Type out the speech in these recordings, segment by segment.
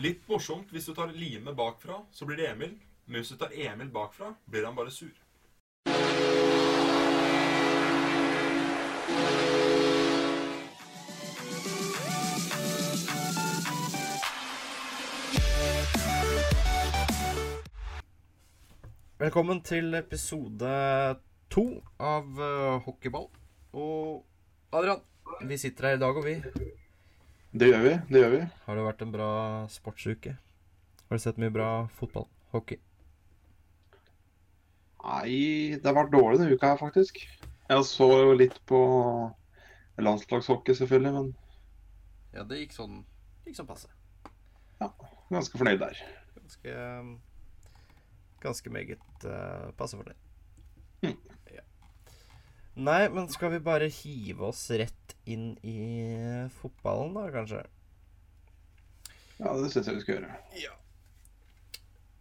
Litt morsomt hvis du tar Lime bakfra, så blir det Emil. Men hvis du tar Emil bakfra, blir han bare sur. Velkommen til episode to av eh, Hockeyball. Og Adrian, vi sitter her i dag, og vi. Det gjør vi. det gjør vi. Har det vært en bra sportsuke? Har du sett mye bra fotball? Hockey? Nei, det har vært dårlig denne uka her, faktisk. Jeg så jo litt på landslagshockey, selvfølgelig, men Ja, det gikk sånn Gikk sånn passe. ganske fornøyd der. Ganske Ganske meget uh, passe for det. Mm. Nei, men skal vi bare hive oss rett inn i fotballen, da, kanskje? Ja, det syns jeg vi skal gjøre. Ja.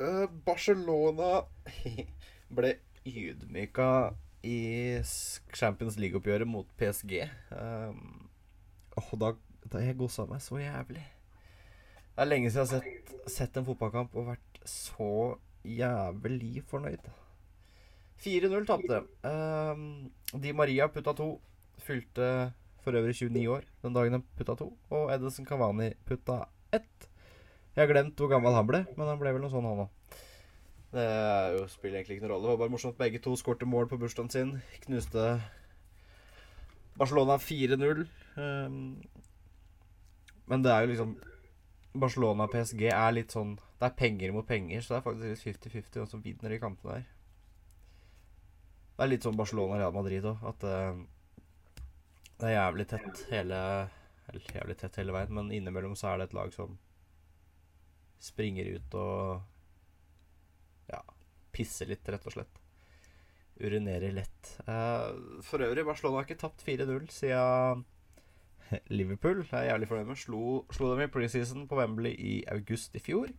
Eh, Barcelona ble ydmyka i Champions League-oppgjøret mot PSG. Um, åh, da, da jeg gossa meg så jævlig. Det er lenge siden jeg har sett, sett en fotballkamp og vært så jævlig fornøyd. 4-0 tapte. Um, Di Maria putta to. Fylte for øvrig 29 år den dagen han putta to. Og Edison Cavani putta ett. Jeg har glemt hvor gammel han ble, men han ble vel noe sånn, han òg. Det jo, spiller egentlig ikke noen rolle. Det var bare morsomt. Begge to skårte mål på bursdagen sin. Knuste Barcelona 4-0. Um, men det er jo liksom Barcelona-PSG er litt sånn Det er penger mot penger, så det er faktisk litt 50-50 hvem som vinner de kampene der. Det er litt sånn Barcelona og Real Madrid òg, at uh, det er jævlig tett hele jævlig tett hele veien, men innimellom så er det et lag som springer ut og ja, pisser litt, rett og slett. Urinerer lett. Uh, for øvrig, Barcelona har ikke tapt 4-0 siden Liverpool. Jeg er jævlig fornøyd med. Slo, slo dem i preseason på Wembley i august i fjor.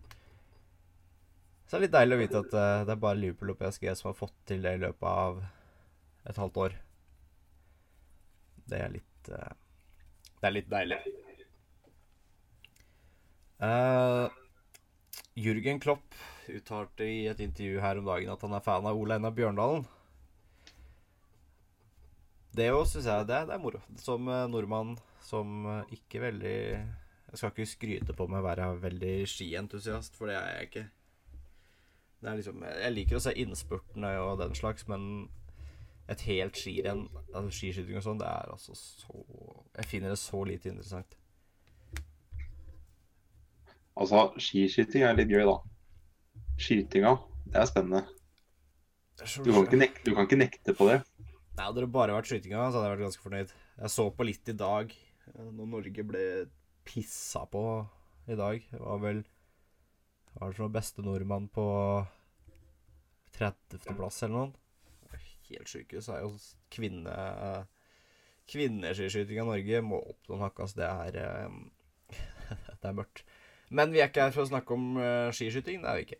Så det er litt deilig å vite at uh, det er bare Liverpool og PSG som har fått til det i løpet av et halvt år. Det er litt uh, Det er litt deilig. Uh, Jürgen Klopp uttalte i et intervju her om dagen at han er fan av Ole Einar Bjørndalen. Det òg syns jeg det, det er moro. Som nordmann som ikke veldig Jeg skal ikke skryte på meg å være veldig skientusiast, for det er jeg ikke. Liksom, jeg liker å se innspurtene og den slags, men et helt skirenn, altså skiskyting og sånn, det er altså så Jeg finner det så lite interessant. Altså, skiskyting er litt gøy, da. Skytinga, det er spennende. Du kan nekte, du kan ikke nekte på det. Nei, Hadde det bare vært skytinga, så hadde jeg vært ganske fornøyd. Jeg så på litt i dag, eh, når Norge ble pissa på i dag. Det var vel Hva er det for noe beste nordmann på 30.-plass eller noe? Helt sjukehus. er jo kvinne Kvinneskiskyting av Norge må opp noen hakk, altså. Det er eh, Det er mørkt. Men vi er ikke her for å snakke om eh, skiskyting. Det er vi ikke.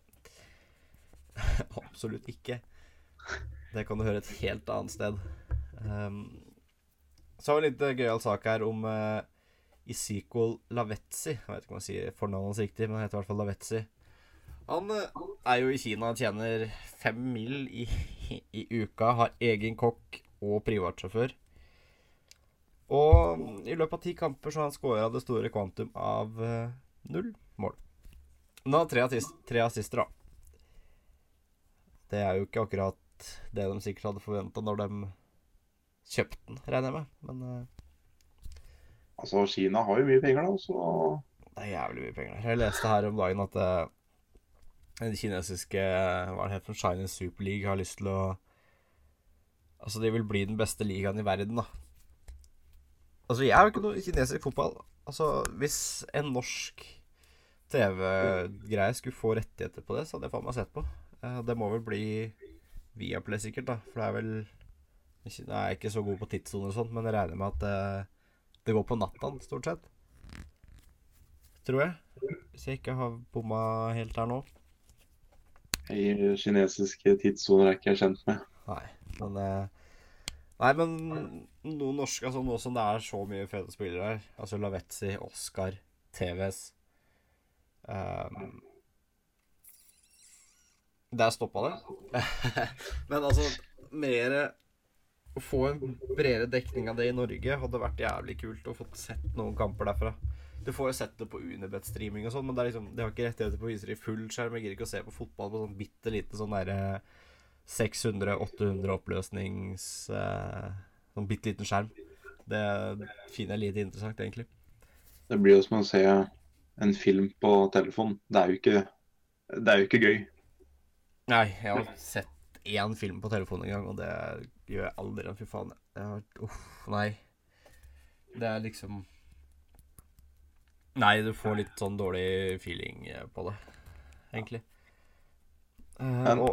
Absolutt ikke. Det kan du høre et helt annet sted. Um, så har vi en litt eh, gøyal sak her om uh, Isiko Lavetzi. Jeg vet ikke om jeg sier fornavnet hans riktig, men han heter i hvert fall Lavetzi. Han eh, er jo i Kina, tjener fem mil i, i uka, har egen kokk og privatsjåfør. Og i løpet av ti kamper så har han scora det store kvantum av eh, null mål. Men han har tre, assist, tre assister, da. Det er jo ikke akkurat det de sikkert hadde forventa når de kjøpte den, regner jeg med. Men eh, Altså, Kina har jo mye penger, da, så det er jævlig mye penger. Jeg leste her om dagen at den kinesiske Hva er det heter Chinese Super League har lyst til å Altså, de vil bli den beste ligaen i verden, da. Altså, jeg er jo ikke noe kinesisk fotball. Altså, hvis en norsk TV-greie skulle få rettigheter på det, så hadde jeg faen meg sett på. Eh, det må vel bli Viaplay, sikkert, da. For det er vel Jeg er ikke så god på tidssoner og sånt, men jeg regner med at eh, det går på natta, stort sett. Tror jeg. Hvis jeg ikke har bomma helt her nå. I kinesiske tidssoner er ikke jeg kjent med. Nei, men eh, Nei, men noen norske altså Nå som det er så mye fete spillere her, altså Lavetzi, Oscar, TVS Um, der stoppa det. Men altså, mer Å få en bredere dekning av det i Norge hadde vært jævlig kult å få sett noen kamper derfra. Du får jo sett det på Unibet-streaming og sånn, men det er liksom, de har ikke rettigheter på å vise det i full skjerm. Jeg gidder ikke å se på fotball på sånn bitte lite sånn derre 600-800 oppløsnings uh, Sånn bitte liten skjerm. Det finner jeg lite interessant, egentlig. Det blir jo som å se en film på telefon. Det er jo ikke, det er jo ikke gøy. Nei, jeg har sett én film på telefonen en gang, og det gjør jeg aldri. Fy faen. Jeg, uff, nei. Det er liksom Nei, du får litt sånn dårlig feeling eh, på det, egentlig. Uh, men nå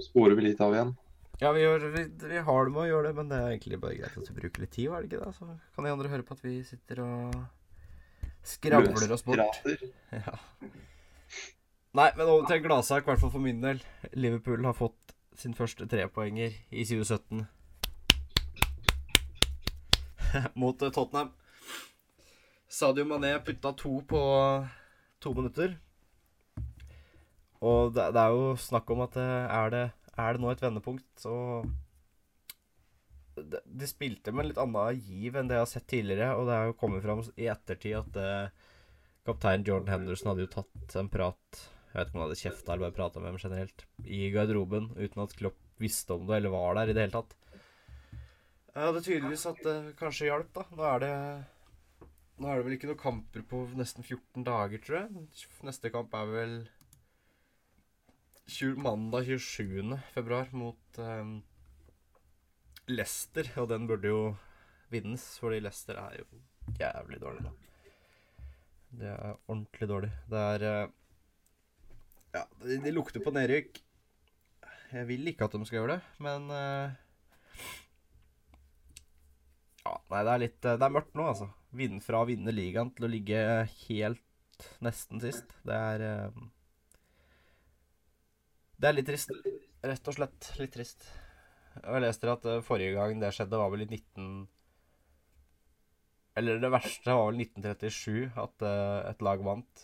sporer vi litt av igjen. Ja, vi, gjør, vi, vi, har det med å gjøre det, men det er egentlig bare greit at vi bruker litt tid, var det ikke det? Så kan de andre høre på at vi sitter og skravler oss bort. Ja. Nei, men over til en gladsak, i hvert fall for min del. Liverpool har fått sin første trepoenger i 2017. Mot Tottenham. Sadio Mané putta to på to minutter. Og det, det er jo snakk om at eh, er det, er det nå et vendepunkt, så de, spilte med en litt annen giv enn det jeg har sett tidligere, og det er jo kommet fram i ettertid at eh, kaptein Jordan Henderson hadde jo tatt en prat Jeg vet ikke om han hadde kjefta eller bare prata med dem generelt, i garderoben uten at Klopp visste om det eller var der i det hele tatt. Jeg er tydeligvis at det kanskje hjalp, da. Nå er det Nå er det vel ikke noen kamper på nesten 14 dager, tror jeg. Neste kamp er vel 20, mandag 27. februar mot um, Leicester, og den burde jo vinnes, fordi Leicester er jo jævlig dårlig, da. Det er ordentlig dårlig. Det er uh, Ja, de, de lukter på nedrykk. Jeg vil ikke at de skal gjøre det, men uh, Ja, nei, det er litt Det er mørkt nå, altså. Vinn fra å vinne ligaen til å ligge helt nesten sist. Det er uh, Det er litt trist. Rett og slett litt trist. Jeg leste at uh, forrige gang det skjedde, var vel i 19... Eller det verste var vel 1937, at et lag vant.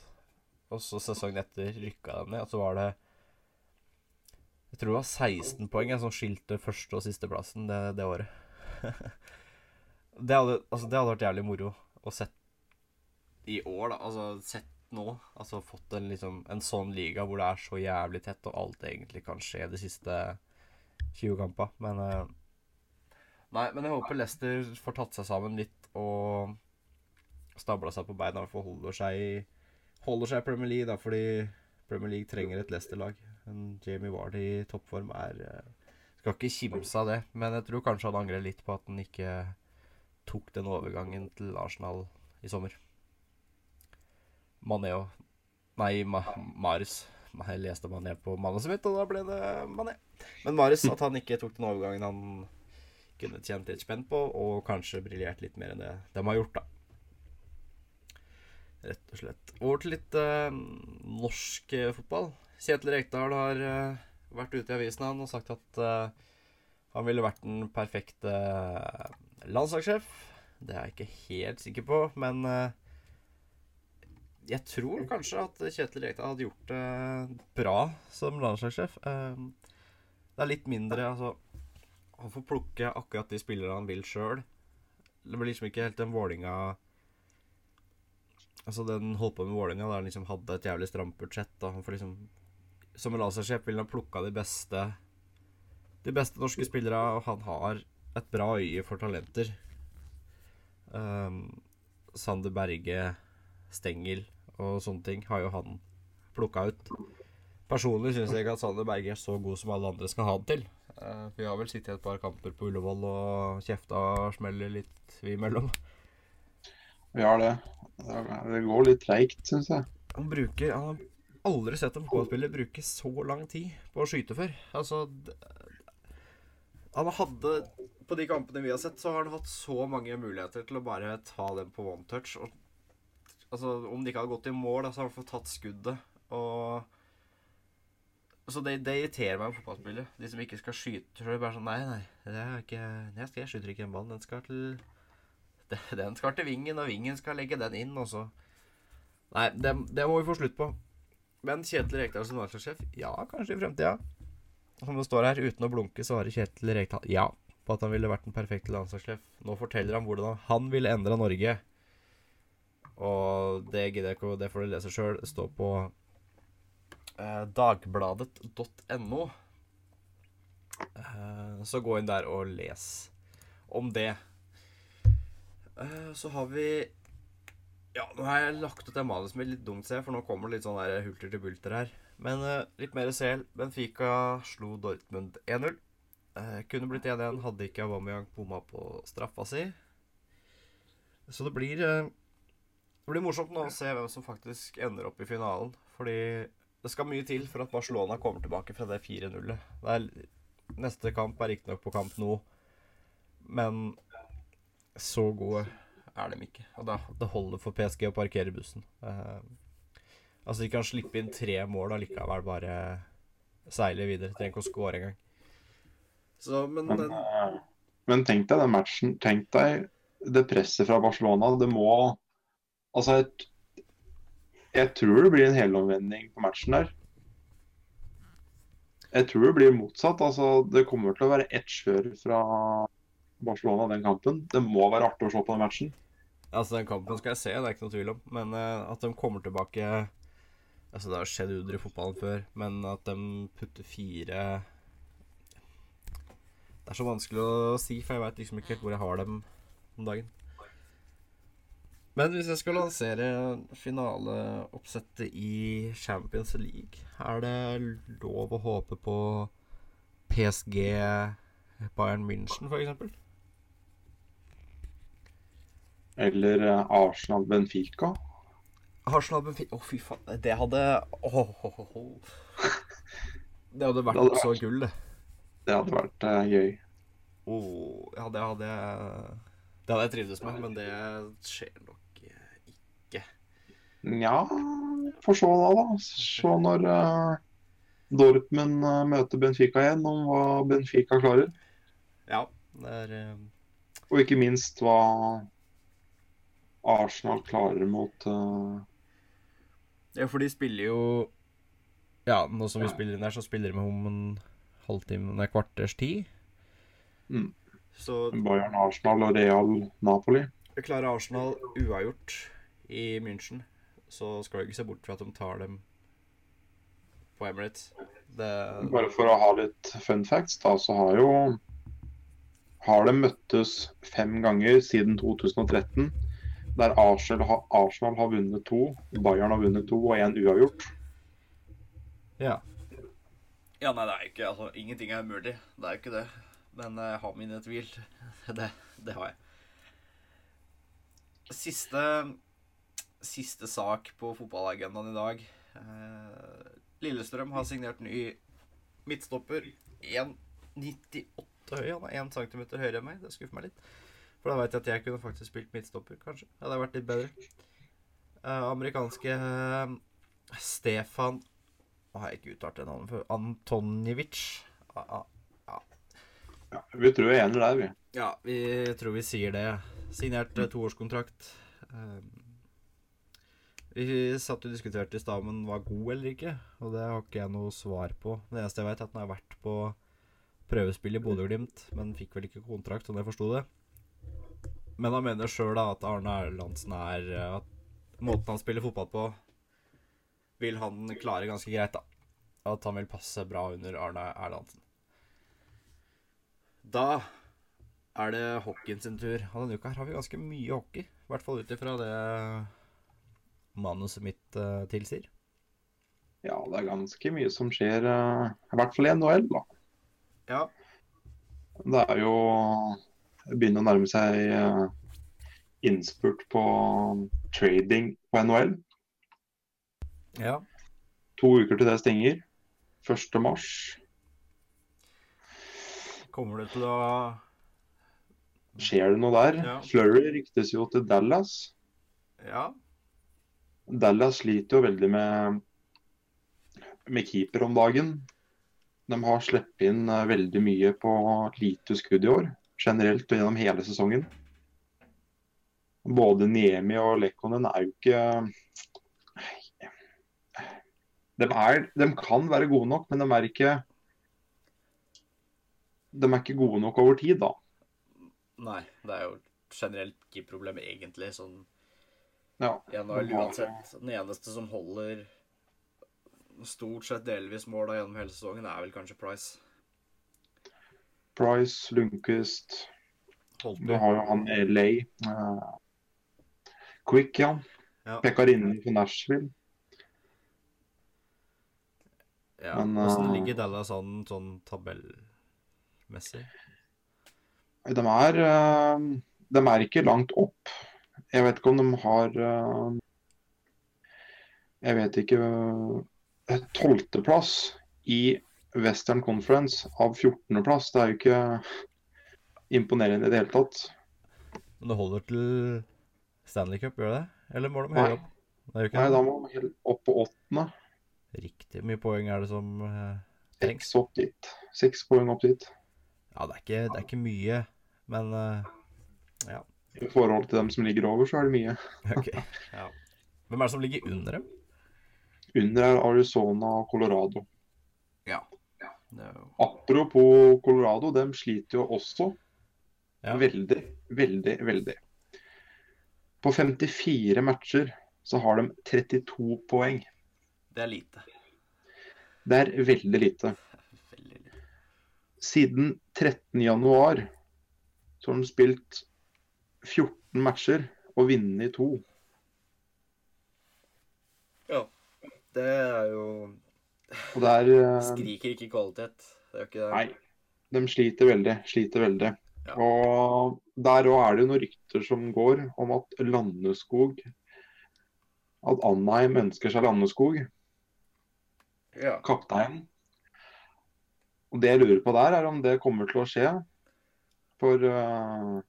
Og så sesongen etter rykka de ned, og så var det jeg tror det var 16 poeng som skilte første- og sisteplassen det, det året. det, hadde, altså, det hadde vært jævlig moro å sett i år, da. Altså sett nå. Altså fått en, liksom, en sånn liga hvor det er så jævlig tett, og alt egentlig kan skje de siste 20 kampene. Men uh, Nei, men jeg håper Leicester får tatt seg sammen litt og stabla seg på beina og forholder seg, holder seg i Premier League, da, fordi Premier League trenger et Leicester-lag. Jamie Ward i toppform er eh, Skal ikke kimse av det, men jeg tror kanskje han angrer litt på at han ikke tok den overgangen til Arsenal i sommer. Mané og Nei, Ma Maris. Jeg leste Mané på manuset mitt, og da ble det Mané. Men Maris, at han ikke tok den overgangen han kunne tjent litt spenn på, og kanskje briljert litt mer enn det de har gjort, da. Rett og slett. Over til litt uh, norsk uh, fotball. Kjetil Rekdal har uh, vært ute i avisen han og sagt at han ville vært den perfekte landslagssjef. Det er jeg ikke helt sikker på, men jeg tror kanskje at Kjetil Rekdal hadde gjort det bra som landslagssjef. det er litt mindre Altså, han får plukke akkurat de spillere han vil sjøl. Det blir liksom ikke helt den Vålinga Altså, den holdt på med Vålinga der han liksom hadde et jævlig stramt budsjett. Og han får liksom som en lasersjef ville han plukka de beste De beste norske spillere, og han har et bra øye for talenter. Um, Sander Berge, Stengel og sånne ting har jo han plukka ut. Personlig syns jeg ikke at Sander Berge er så god som alle andre skal ha det til. Uh, vi har vel sittet et par kamper på Ullevål og kjefta og smeller litt vi imellom. Vi har det. Det går litt treigt, syns jeg. Han bruker Han har aldri sett en fotballspiller bruke så lang tid på å skyte før. Altså Han hadde På de kampene vi har sett, så har han hatt så mange muligheter til å bare ta dem på one touch. Og, altså, om de ikke hadde gått i mål, så har han fått tatt skuddet. Og Så det, det irriterer meg med fotballspillere. De som ikke skal skyte. Så er det bare sånn Nei, nei, det er ikke, jeg, jeg skyter ikke en ball. Den skal til Den skal til vingen, og vingen skal legge den inn, og så Nei, det, det må vi få slutt på. Men Kjetil Rekdal som landslagssjef? Ja, kanskje i fremtida. Som det står her, uten å blunke, svarer Kjetil Rekdal ja på at han ville vært den perfekte landslagssjef. Nå forteller han hvordan han ville endra Norge. Og det gidder jeg ikke, det får du lese sjøl. Står på eh, dagbladet.no. Eh, så gå inn der og les om det. Eh, så har vi Ja, nå har jeg lagt ut det manuset mitt litt dumt, ser jeg, for nå kommer det litt sånn hulter til bulter her. Men eh, litt mer CL. Benfica slo Dortmund 1-0. Eh, kunne blitt 1-1 hadde ikke Aubameyang bomma på straffa si. Så det blir eh, Det blir morsomt nå å se hvem som faktisk ender opp i finalen. Fordi det skal mye til for at Barcelona kommer tilbake fra det 4-0-et. Er- Neste kamp er riktignok på kamp nå, men så gode er de ikke. Og da, det holder for PSG å parkere bussen. Eh, altså, de kan slippe inn tre mål og likevel bare seile videre. Trenger ikke å score engang. Så, men Men, den, eh, men tenk deg den matchen. Tenk deg det presset fra Barcelona. Det må Altså, jeg, jeg tror det blir en helomvending på matchen der. Jeg tror det blir motsatt. Altså, det kommer til å være ett kjør fra Barcelona den kampen. Det må være artig å se på den matchen. altså, den kampen skal jeg se, det er ikke noe tvil om. Men uh, at de kommer tilbake Altså, det har skjedd under i fotballen før, men at de putter fire Det er så vanskelig å si, for jeg veit liksom ikke helt hvor jeg har dem om dagen. Men hvis jeg skal lansere finaleoppsettet i Champions League, er det lov å håpe på PSG Bayern München, f.eks.? Eller eh, Arsenal-Benfica. Arsenal Benfica Å, fy faen. Det hadde oh, oh. Det hadde vært Det hadde så gull, det. Det hadde vært uh, gøy. Åh, ja, det hadde jeg Det hadde jeg trivdes med, men det skjer nok eh, ikke. Nja, får se da, da. Se når uh, Dortmund møter Benfica igjen, om hva Benfica klarer. Ja, det er uh... Og ikke minst hva Arsenal klarer mot uh... Ja, for de spiller jo Ja, nå som vi spiller inn der, så spiller de om en halvtime, nei, kvarters tid. Mm. Så Bayern Arsenal og Real Napoli. klarer Arsenal uavgjort i München, så skal du ikke se bort fra at de tar dem på Emirates. Det Bare for å ha litt fun facts, da, så har jo har de møttes fem ganger siden 2013. Der Arsenal, har- Arsenal har vunnet to, Bayern har vunnet to og én uavgjort. Ja. Ja, nei, det er jo ikke Altså, ingenting er umulig. Det er jo ikke det. Men jeg har mine tvil. Det, det har jeg. Siste Siste sak på fotballagendaen i dag. Eh, Lillestrøm har signert ny midtstopper. 1,98 høy. Han er 1 cm høyere enn meg. Det skuffer meg litt. For da vet jeg at jeg kunne faktisk spilt midtstopper, kanskje. Det hadde vært litt bedre. Eh, amerikanske eh, Stefan har jeg ikke uttalt det navnet før. Antonjevic. Ja, ah. Ja, vi tror vi er enige der, vi. Ja, vi tror vi sier det. Signert eh, toårskontrakt. Um, vi satt og diskuterte i stad om han var god eller ikke, og det har ikke jeg noe svar på. Det eneste jeg vet, er at han har vært på prøvespill i Bodø-Glimt, men fikk vel ikke kontrakt, sånn jeg forsto det. Men han mener sjøl at Arne Erlandsen er eh, At måten han spiller fotball på, vil han klare ganske greit, da. At han vil passe bra under Arne Erlandsen. Da er det hockeyen sin tur. Og denne uka har vi ganske mye hockey. I hvert fall ut ifra det manuset mitt uh, tilsier. Ja, det er ganske mye som skjer, uh, i hvert fall i NHL, da. Ja. Det er jo det begynner å nærme seg uh, innspurt på trading på NHL. Ja. To uker til det stenger. 1. mars. Kommer det til å Skjer det noe der? Ja. Flurry ryktes jo til Dallas. Ja. Dallas sliter jo veldig med, med keeper om dagen. De har sluppet inn eh, veldig mye på lite skudd i år, generelt og gjennom hele sesongen. Både Niemi og Lekkonen er jo ikke de, er, de kan være gode nok, men de er ikke De er ikke gode nok over tid, da. Nei, det er jo generelt ikke problemet egentlig. Sånn Ja. NHL uansett. Den eneste som holder stort sett delvis måla gjennom hele sesongen, er vel kanskje Price. Price, Lundqvist Du har jo han LA. Uh, Quick, ja. Ja. Pekarinnen for Nashville. Ja. Men, Hvordan eh, ligger Dallas an sånn tabellmessig? De er, eh, de er ikke langt opp. Jeg vet ikke om de har eh, Jeg vet ikke Tolvteplass i Western Conference av 14.-plass. Det er jo ikke imponerende i det hele tatt. Men det holder til Stanley Cup, gjør det? Eller må de høyere opp? Nei, da må de helt opp på åttende. Riktig. Mye poeng er det som eh, trengs? Seks opp dit. Seks poeng opp dit. Ja, det er ikke, det er ikke mye, men ja. I forhold til dem som ligger over, så er det mye. okay, Ja. Hvem er det som ligger under dem? Under er Arizona og Colorado. Ja. Er Apropos Colorado, dem sliter jo også Ja. veldig, veldig, veldig. På 54 matcher så har de 32 poeng. Det er lite. Det er veldig lite. Veldig lite. Siden 13. januar så har de spilt 14 matcher og vunnet i to. Ja. Det er jo Og det er eh, Skriker ikke kvalitet. Det er ikke det. Nei, de sliter veldig. Sliter veldig. Ja. Og der òg er det noen rykter som går om at Landeskog At Anheim ønsker seg Landeskog, Ja. kapteinen. Og det jeg lurer på der, er om det kommer til å skje. For uh,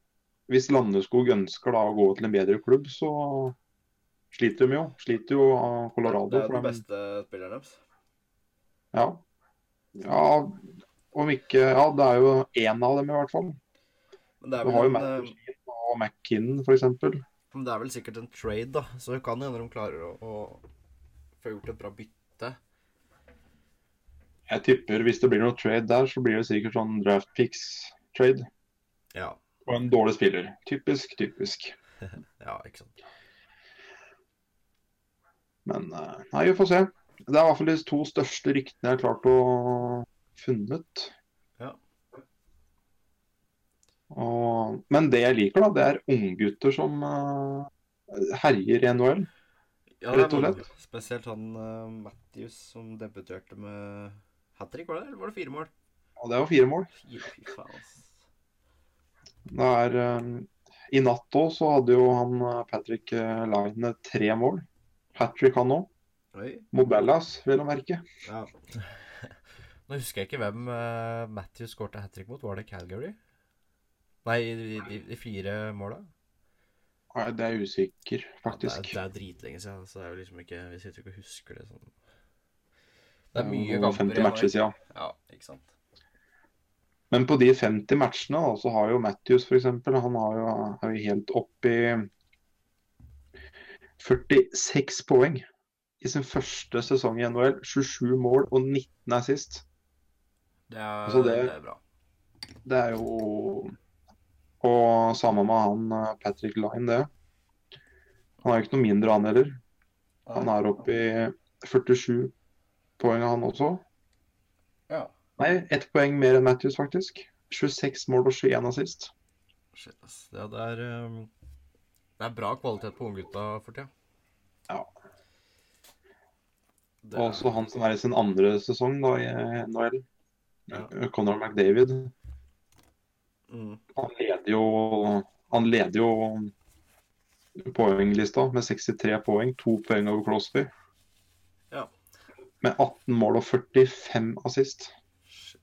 hvis Landeskog ønsker da å gå til en bedre klubb, så sliter de jo. Sliter jo av Colorado. Det er den de- beste spilleren deres. Ja. ja. Om ikke Ja, det er jo én av dem i hvert fall. Men det er Du har jo vel en, eh, og McKinnon, f.eks. Men det er vel sikkert en trade, da. Så det kan hende de klarer å, å få gjort et bra bytte. Jeg tipper hvis det blir noe trade der, så blir det sikkert sånn draft picks-trade. Ja. Og en dårlig spiller. Typisk, typisk. Ja, ikke sant. Men eh, nei, vi får se. Det er i hvert fall de to største ryktene jeg har klart å funnet. Ja. Og, men det jeg liker, da, det er unggutter som uh, herjer i NHL. Ja, Rett og slett. Spesielt han uh, Matthews som debuterte med hat trick, var det? Eller var det fire mål? Ja, det var fire mål. Fire, fy faen, ass. Det er, eh, I natt òg så hadde jo han eh, Patrick uh, Line tre mål. Hat trick han òg. Oi. Bellas, vil å merke. Ja. Nå husker jeg ikke hvem uh, Matthews skårte hat trick mot. Var det Calgary? Nei, de, de, de fire måla? Nei, det er usikker, usikker, Ja, det, er, det er dritlenge siden, så det er jo liksom ikke Vi sitter ikke og husker det sånn. Det er mye kamper 50 i matcher siden. Ja, ikke sant. Men på de 50 matchene da, så har jo Matthews f.eks. Han har jo, er jo helt opp i 46 poeng i sin første sesong i NHL. 27 mål og 19 assist. Det er, Altså, det- det er bra. Det er jo Og samme med han eh, Patrick Line, det. Han er jo ikke noe mindre, han heller. Han er oppe i 47 poeng, han også. Ja. Nei, ett poeng mer enn Matthews, faktisk. 26 mål og 21 assist. Shit, ass. Det er um, Det er bra kvalitet på unggutta for tida. Ja. Det Og også han som er i sin andre sesong da, i NHL. Ja. Conor McDavid. mm, Han leder jo Han leder jo poenglista med 63 poeng. To poeng over Crosby. Ja. Med 18 mål og 45 assist. Shit.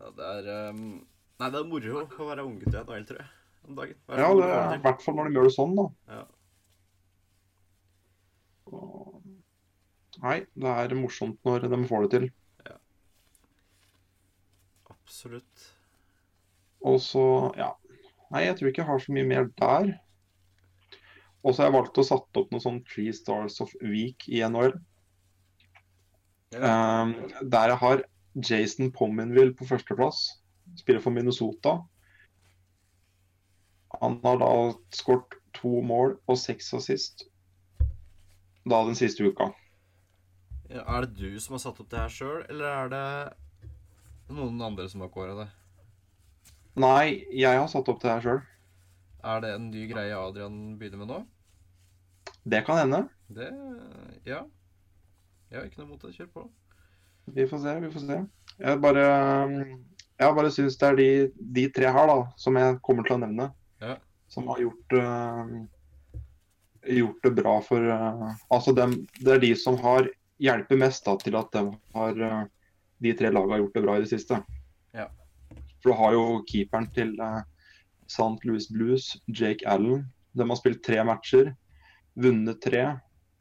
Ja, det er um, Nei, det er moro å være unggutt i NHL, tror jeg. Om dagen. Være Ja, det er, i hvert fall når de gjør det sånn, da. Ja. Og- Nei, det er morsomt når de får det til. Absolutt. Og så, ja. Nei, jeg tror ikke jeg har så mye mer der. Og så har jeg valgt å satt opp noe sånn Three Stars of Week i NHL. Um, der jeg har Jason Pominville på førsteplass. Spiller for Minnesota. Han har da skåret to mål og seks assist da den siste uka. Er det du som har satt opp det her sjøl, eller er det noen andre som har kåra det? Nei, jeg har satt opp det her sjøl. Er det en ny greie Adrian begynner med nå? Det kan hende. Det Ja. Jeg har ikke noe mot det. Kjør på. Vi får se, vi får se. Jeg bare, jeg bare syns det er de, de tre her da, som jeg kommer til å nevne, Ja. som har gjort, uh, gjort det bra for uh, Altså, dem, det er de som har hjelper mest da, til at de, har, uh, de tre lagene har gjort det bra i det siste. Ja. For du har jo keeperen til uh, St. Louis Blues, Jake Allen. De har spilt tre matcher, vunnet tre.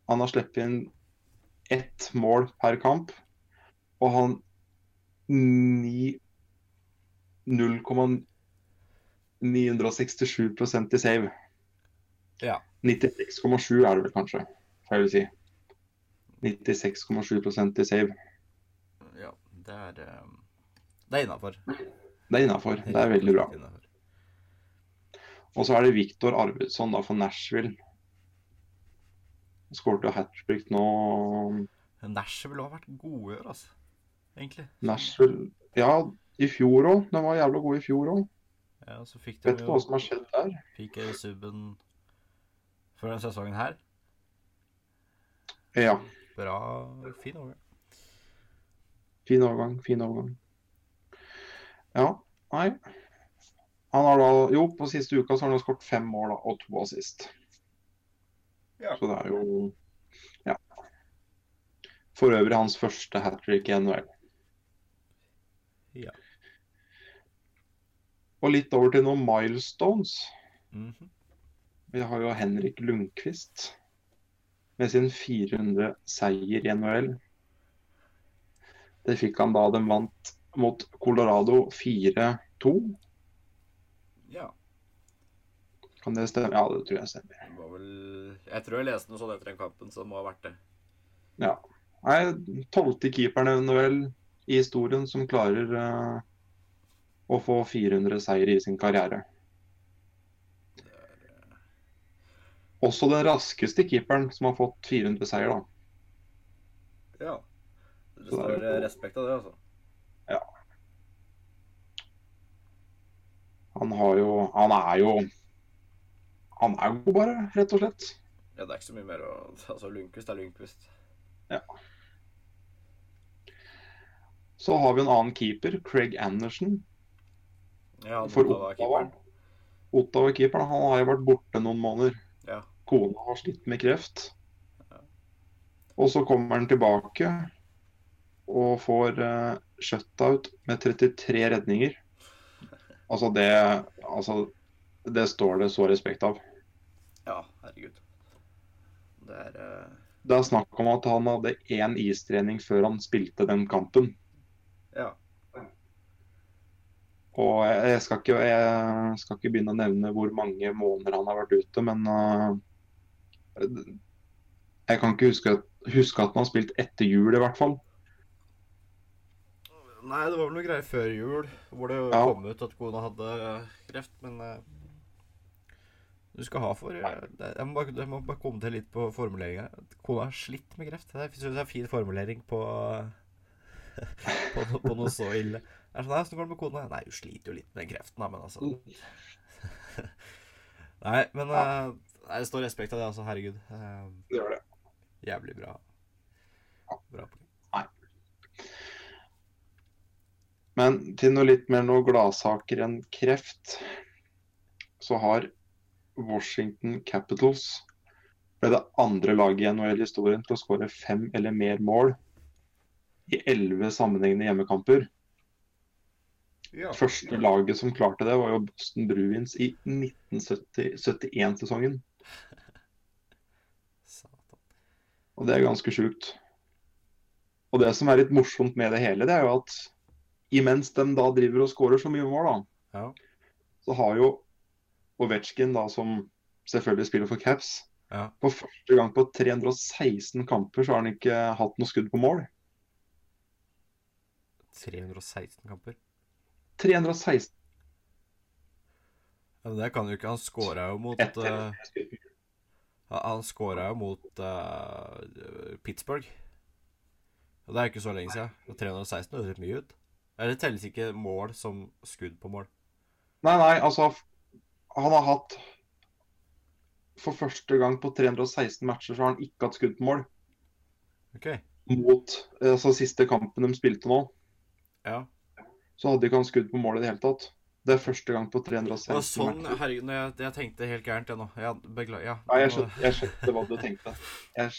Han har sluppet inn ett mål per kamp. Og han ni- 0,967 i save. Ja. 96,7 er det vel kanskje, får jeg vil si. 96,7 i save. Ja, det er eh, Det er innafor. Det er innafor. Det er veldig bra. Og så er det Viktor Arvidsson da for Nashville. Skåret jo hat trick nå. Nashville har vært gode i år, altså. Egentlig. Nashville Ja, i fjor òg. De var jævla gode i fjor òg. Ja, så fikk de Vet ikke hva som har skjedd der. Fikk jeg Subben før denne sesongen her. Ja. Bra, fin overgang. Fin overgang, fin overgang. Ja, nei. Han har da Jo, på siste uka så har han skåret fem mål da, og to assist. Ja. Så det er jo Ja. For øvrig hans første hat trick i NHL. Ja. Og litt over til noen milestones. Mhm. Vi har jo Henrik Lundqvist med sin 400 seier i NHL. Det fikk han da de vant mot Colorado 4-2. ja. Kan det stemme? Ja, det tror jeg stemmer. Det var vel Jeg tror jeg leste noe sånt etter den kampen, så det må ha vært det. Ja. Nei, tolvte keeperen NHL i historien som klarer uh, å få 400 seier i sin karriere. Også den raskeste keeperen som har fått 400 seier, da. Ja. Det står det er eh, respekt av det, altså. Ja. Han har jo Han er jo Han er god, bare, rett og slett. Ja, det er ikke så mye mer å Altså, Lundqvist er Lundqvist. Ja. Så har vi en annen keeper, Craig Anderson. Ja, han For Ottawa Ottawa. keeperen. Ottawa-keeperen han har jo vært borte noen måneder. Ja. Kona har slitt med kreft. Ja. Og så kommer han tilbake og får uh, shutout med 33 redninger. Altså det, altså det står det så respekt av. Ja, herregud. Det er uh... Det er snakk om at han hadde én istrening før han spilte den kampen. Ja. Og jeg jeg skal ikke, jeg skal ikke begynne å nevne hvor mange måneder han har vært ute, men uh, jeg kan ikke huske, huske at han har spilt etter jul, i hvert fall. Nei, det var vel noe greier før jul hvor det Ja. kom ut at kona hadde kreft, men eh, du skal ha for eh, Jeg må bare, jeg må bare komme til litt på formuleringa. Kona har slitt med kreft. Det er, en fin formulering på, på, no- på noe så ille. Det er sånn, «Nei, Hvordan går det med kona? Nei, hun sliter jo litt med den kreften, da, men altså Nei, men ja. uh, det står respekt av det, altså. Herregud. Uh, Det gjør det. jævlig bra. Bra på Men til noe litt mer noe gladsaker enn kreft, så har Washington Capitals ble det andre laget i NHL-historien til å skåre fem eller mer mål i elleve sammenhengende hjemmekamper. Ja. Første laget som klarte det, var jo Boston Bruins i 1971-sesongen. Og det er ganske sjukt. Og det som er litt morsomt med det hele, det er jo at imens de da driver og skårer så mye mål, da, Ja. så har jo Ovetsjkin, da, som selvfølgelig spiller for Caps, Ja. på første gang på 316 kamper så har han ikke hatt noe skudd på mål. 316 kamper. 316 Ja, det kan jo ikke. Han scora jo mot eh, han- scora jo mot uh, Pittsburgh. Og det er jo ikke så lenge siden. Og 316 høres mye ut. Eller telles ikke mål som skudd på mål. Nei, nei, altså Han har hatt For første gang på 316 matcher så har han ikke hatt skudd på mål. OK. Mot altså siste kampen de spilte nå, Ja. så hadde ikke han skudd på mål i det hele tatt. Det er første gang på 316 Og sånn, matcher. herregud, jeg, jeg tenkte helt gærent, jeg nå. Ja, beklager. Ja. Nei, jeg skjønte, jeg skjønte hva du tenkte. Jeg,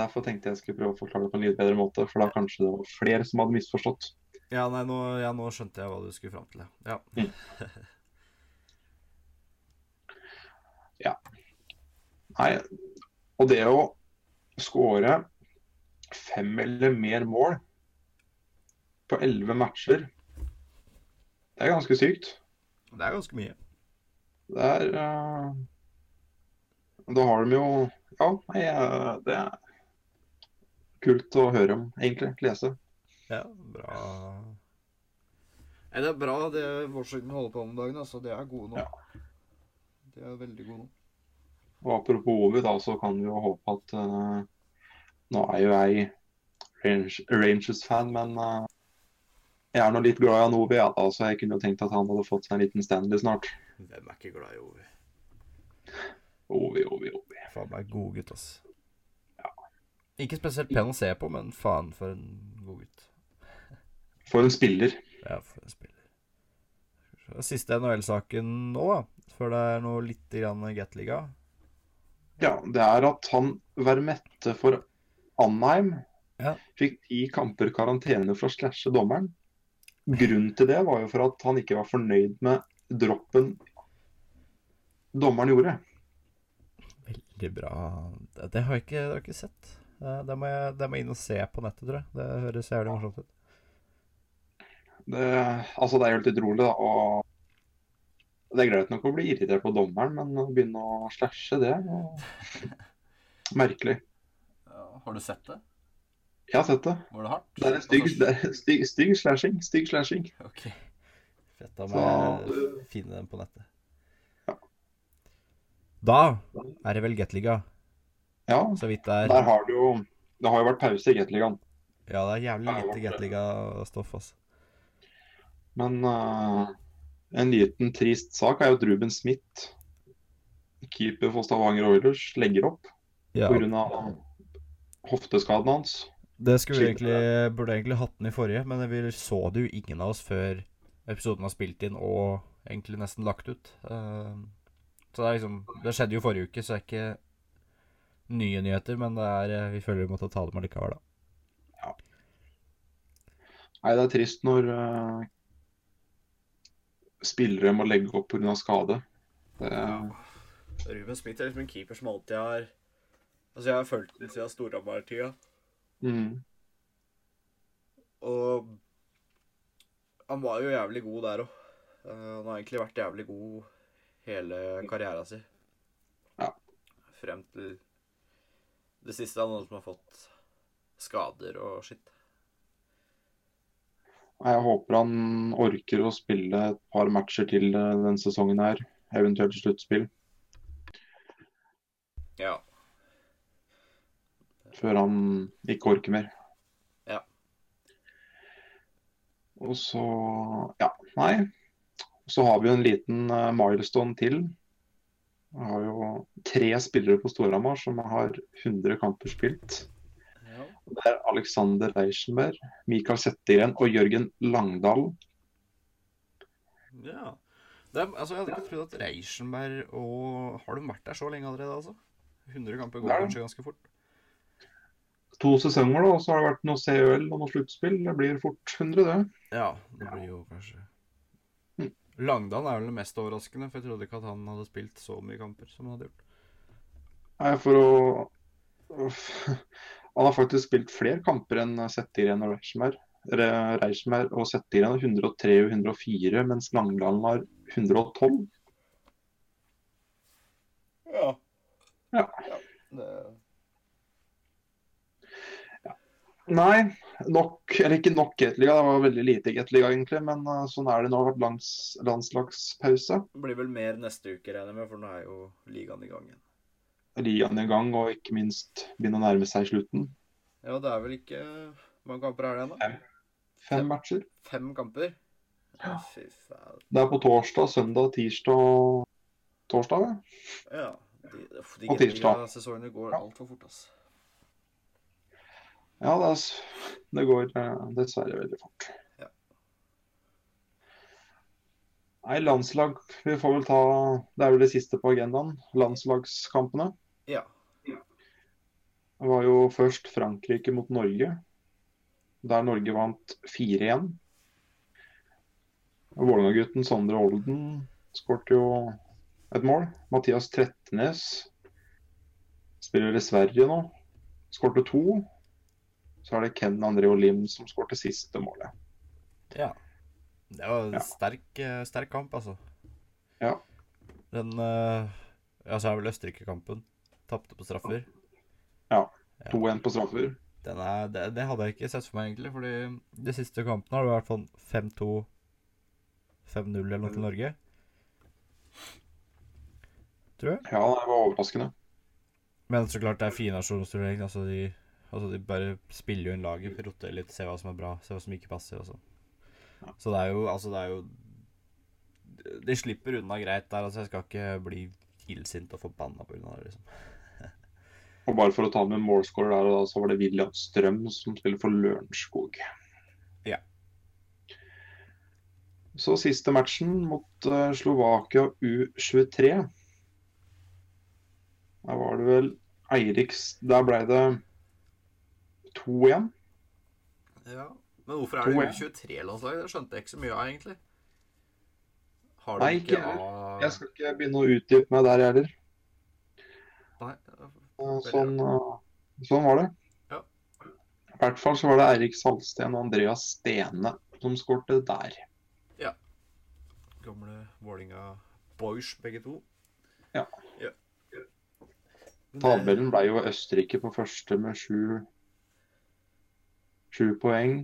derfor tenkte jeg skulle prøve å forklare det på en litt bedre måte, for da kanskje det var flere som hadde misforstått. Ja, nei, nå, ja, nå skjønte jeg hva du skulle fram til. Ja. ja. Nei, og det å skåre fem eller mer mål på elleve matcher, det er ganske sykt. Det er ganske mye. Det er uh, Da har de jo Ja, nei, eh, det er kult å høre om, egentlig. Lese. Ja, bra. Nei, det er bra det Washington holder på med om dagen. Altså, Det er gode nå. Ja. De er veldig gode nå. Og apropos Ovi, da, så kan vi jo håpe at uh, Nå er jo jeg Range, Rangers-fan, men uh, jeg er nå litt glad i Ovi, ja, da, så jeg kunne jo tenkt at han hadde fått seg en liten Stanley snart. Hvem er ikke glad i Ovi? Ovi, Ovi, Ovi. Faen meg god gutt, ass. Ikke spesielt pen å se på, men faen for en god gutt. For en spiller. Ja, for en spiller. Siste NHL-saken nå, da. Før det er noe litt grann Gatliga. Ja, det er at han Vermette for Anheim Ja. fikk ti kamper karantene for å slashe dommeren. Grunnen til det var jo for at han ikke var fornøyd med droppen dommeren gjorde. Veldig bra. Det, har jeg ikke, det har jeg ikke sett. Det må, jeg, det må jeg inn og se på nettet, tror jeg. Det høres jævlig morsomt ut. Det, altså, det er helt utrolig, da. Og det er greit nok å bli irritert på dommeren, men å begynne å slashe det er merkelig. har du sett det? Jeg har sett det. Var det hardt? Det er en stygg, det er stygg, stygg slashing. Stygg slashing. Ok. Fett. Da må jeg du- finne den på nettet. Ja. Da er det vel Gateliga. Ja, så vidt det er. der har det jo Det har jo vært pause i Gateligaen. Ja, det er jævlig lite. Gatliga-stoff, altså. Men eh, en liten trist sak er jo at Ruben Smith, keeper for Stavanger Oilers, legger opp Ja, pga. hofteskaden hans. det skulle vi egentlig, burde egentlig hatt den i forrige, men vi så det jo ingen av oss før episoden var spilt inn og egentlig nesten lagt ut. Eh, så det er liksom Det skjedde jo forrige uke, så det er ikke nye nyheter, men det er, eh, vi føler vi måtte ta dem allikevel, da. Nei, det er trist når eh, spillere må legge opp pga. skade. Det, Ruben Smith er liksom en keeper som alltid har Altså, jeg har fulgt ham siden Storhamar-tida, mm, og han var jo jævlig god der òg. han har egentlig vært jævlig god hele karrieren sin. Ja. Frem til det siste han har fått skader og shit. Jeg håper han orker å spille et par matcher til eh, denne sesongen her, eventuelt sluttspill, Ja. før han ikke orker mer. Ja. Og så Ja, nei. Så har vi jo en liten eh, milestone til. Vi har jo tre spillere på Storhamar som har 100 kamper spilt. Det er Alexander Reichenberg, Mikael Settegren og Jørgen Langdalen. ja. Det er, altså, jeg hadde ikke trodd at Reichenberg og Har de vært der så lenge allerede, altså? 100 kamper går kanskje ganske fort. To sesonger, da, og så har det vært noe CØL og noe sluttspill. Det blir fort 100, det. Ja, det blir jo kanskje Mm. Langdal er vel det mest overraskende, for jeg trodde ikke at han hadde spilt så mye kamper som han hadde gjort. Nei, for å Han har faktisk spilt flere kamper enn Settiren og Reichmer. Reichmer og Settiren har 103 og 104, mens Langland har 112. Ja. Ja. Det... Nei, nok, eller ikke nok Gateliga, det var veldig lite Gateliga egentlig. Men uh, sånn er det nå. Det har vært langs, landslagspause. Det blir vel mer neste uke, regner jeg med, for nå er jo ligaen i gang igjen. Ligaen i gang, og ikke minst begynne å nærme seg slutten. Ja, det er vel ikke Hvor mange kamper er det ennå? Fem. Fem matcher. Fem kamper? Ja. Det er på torsdag, søndag, tirsdag og torsdag. Ja. Ja. De, de Og tirsdag. sesongene går altfor fort, altså. Ja, det, er, det går eh, dessverre veldig fort. Ja. Nei, landslag Vi får vel ta Det er vel det siste på agendaen. Landslagskampene. Ja. Det var jo først Frankrike mot Norge, der Norge vant 4-1. Vålerenga-gutten Sondre Olden skårte jo et mål. Mathias Trettenes spiller i Sverige nå. Skårte to. Så er det Ken André Olim som skårte siste målet. Ja. Det var en Ja. sterk, eh, sterk kamp, altså. Ja. Den eh, Ja, så er vel Østerrike-kampen. Tapte på straffer. Ja. 2-1 på straffer. Den er, det, det hadde jeg ikke sett for meg, egentlig. Fordi de siste kampene har det vært sånn 5-2, 5-0 eller noe til Norge. Tror jeg. Ja, det var overraskende. Men så klart det er fin nasjonsturnering. Altså de, altså de bare spiller jo inn laget, roter litt, ser hva som er bra, ser hva som ikke passer. Og så. så det er jo Altså, det er jo De slipper unna greit der. Altså, jeg skal ikke bli illsint og forbanna pga. det, liksom. Og bare for å ta med målscorer der, og da, så var det William Strøm som spiller for Lørenskog. Ja. Så siste matchen mot uh, Slovakia U23. Der var det vel Eiriks Der ble det 2-1. Ja. Men hvorfor er det U23-landslaget? Det skjønte jeg ikke så mye av, egentlig. Har Nei, ikke Jeg skal ikke begynne å utdype meg der heller. Eh, Sånn, eh, sånn var det. Ja. I hvert fall så var det Eirik Salsten og Andreas Stene som skårte der. Ja. Gamle Vålinga boys, begge to. Ja. ja. Tabellen ble jo Østerrike på første med sju, sju poeng.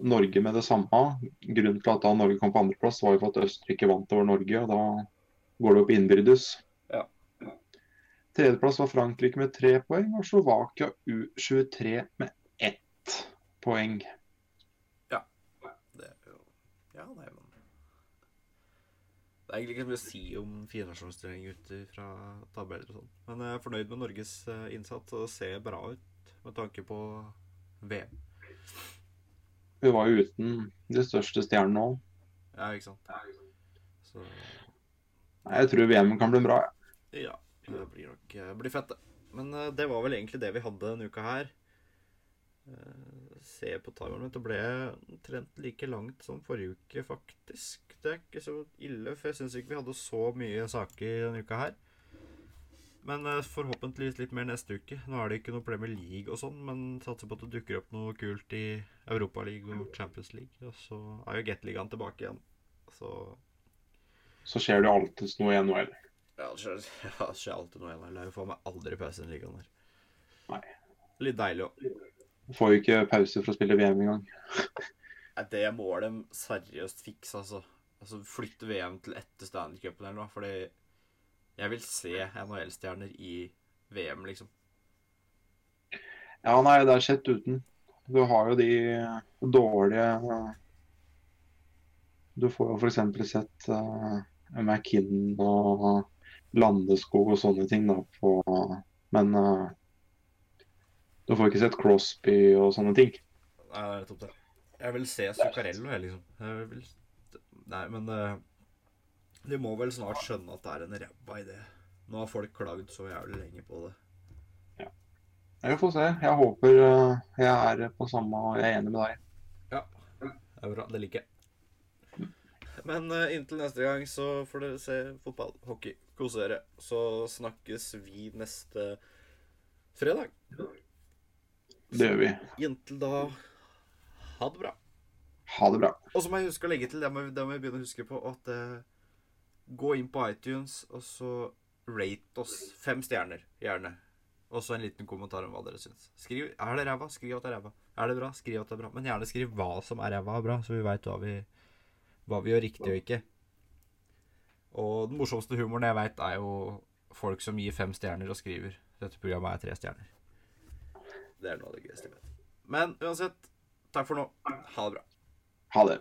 Norge med det samme. Grunnen til at da Norge kom på andreplass, var jo for at Østerrike vant over Norge, og da går det opp innbyrdes. Tredjeplass var Frankrike med tre poeng, og Slovakia U23 med ett poeng. Ja. Det er jo Ja, nei, men Det er egentlig ikke så mye å si om firenasjonstrening ut fra tabeller og sånn. Men jeg er fornøyd med Norges eh, innsats, og det ser bra ut med tanke på VM. Vi var jo uten de største stjernene òg. Ja, ikke sant? Så Jeg tror VM kan bli bra. jeg. ja, det blir nok eh, blir fett, det. Men eh, det var vel egentlig det vi hadde denne uka her. Eh, Se på timeren min, det ble omtrent like langt som forrige uke, faktisk. Det er ikke så ille, for jeg syns ikke vi hadde så mye saker denne uka her. Men forhåpentligvis litt mer neste uke. Nå er det ikke noe Premier League og sånn, men satser på at det dukker opp noe kult i Europaligaen og Champions League. Og så er jo Gateligaen tilbake igjen. Så Så skjer det alltid noe i NHL. Ja, det skjer, ja, det skjer alltid noe igjen. Jeg lar jo faen meg aldri pause i den ligaen der. Nei. Litt deilig òg. Får jo ikke pause for å spille VM engang. Nei, Det må de seriøst fikse, altså. Altså Flytte VM til etter Stanley Cupen eller noe. Fordi jeg vil se NHL-stjerner i VM, liksom. Ja, nei, det er sett uten. Du har jo de dårlige Du får jo f.eks. sett uh, McKinnon og Landeskog og sånne ting da på Men uh, du får ikke sett Crosby og sånne ting. Nei, det er nettopp det. Jeg vil se Zuccarello, jeg, liksom. Jeg vil... Nei, men uh, De må vel snart skjønne at det er en ræva idé. Nå har folk klagd så jævlig lenge på det. Vi får se. Jeg håper uh, jeg er på samme Jeg er enig med deg. Ja, det er bra. Det liker jeg. Men uh, inntil neste gang så får dere se fotball, hockey, kose dere. Så snakkes vi neste fredag. Det gjør vi. Inntil da ha det bra. Ha det bra. Og så må jeg huske å legge til, det må, det må jeg begynne å huske på, at uh, gå inn på iTunes og så rate oss fem stjerner, gjerne. Og så en liten kommentar om hva dere syns. Skriv Er det ræva? Skriv at det er ræva. Er det bra? Skriv at det er bra. Men gjerne skriv hva som er ræva og bra, så vi veit hva, vi- hva vi gjør riktig og ikke. Og den morsomste humoren jeg veit, er jo folk som gir fem stjerner og skriver dette programmet er tre stjerner. Det er noe av det gøyeste jeg vet. Men uansett, takk for nå. Ha det bra. Ha det.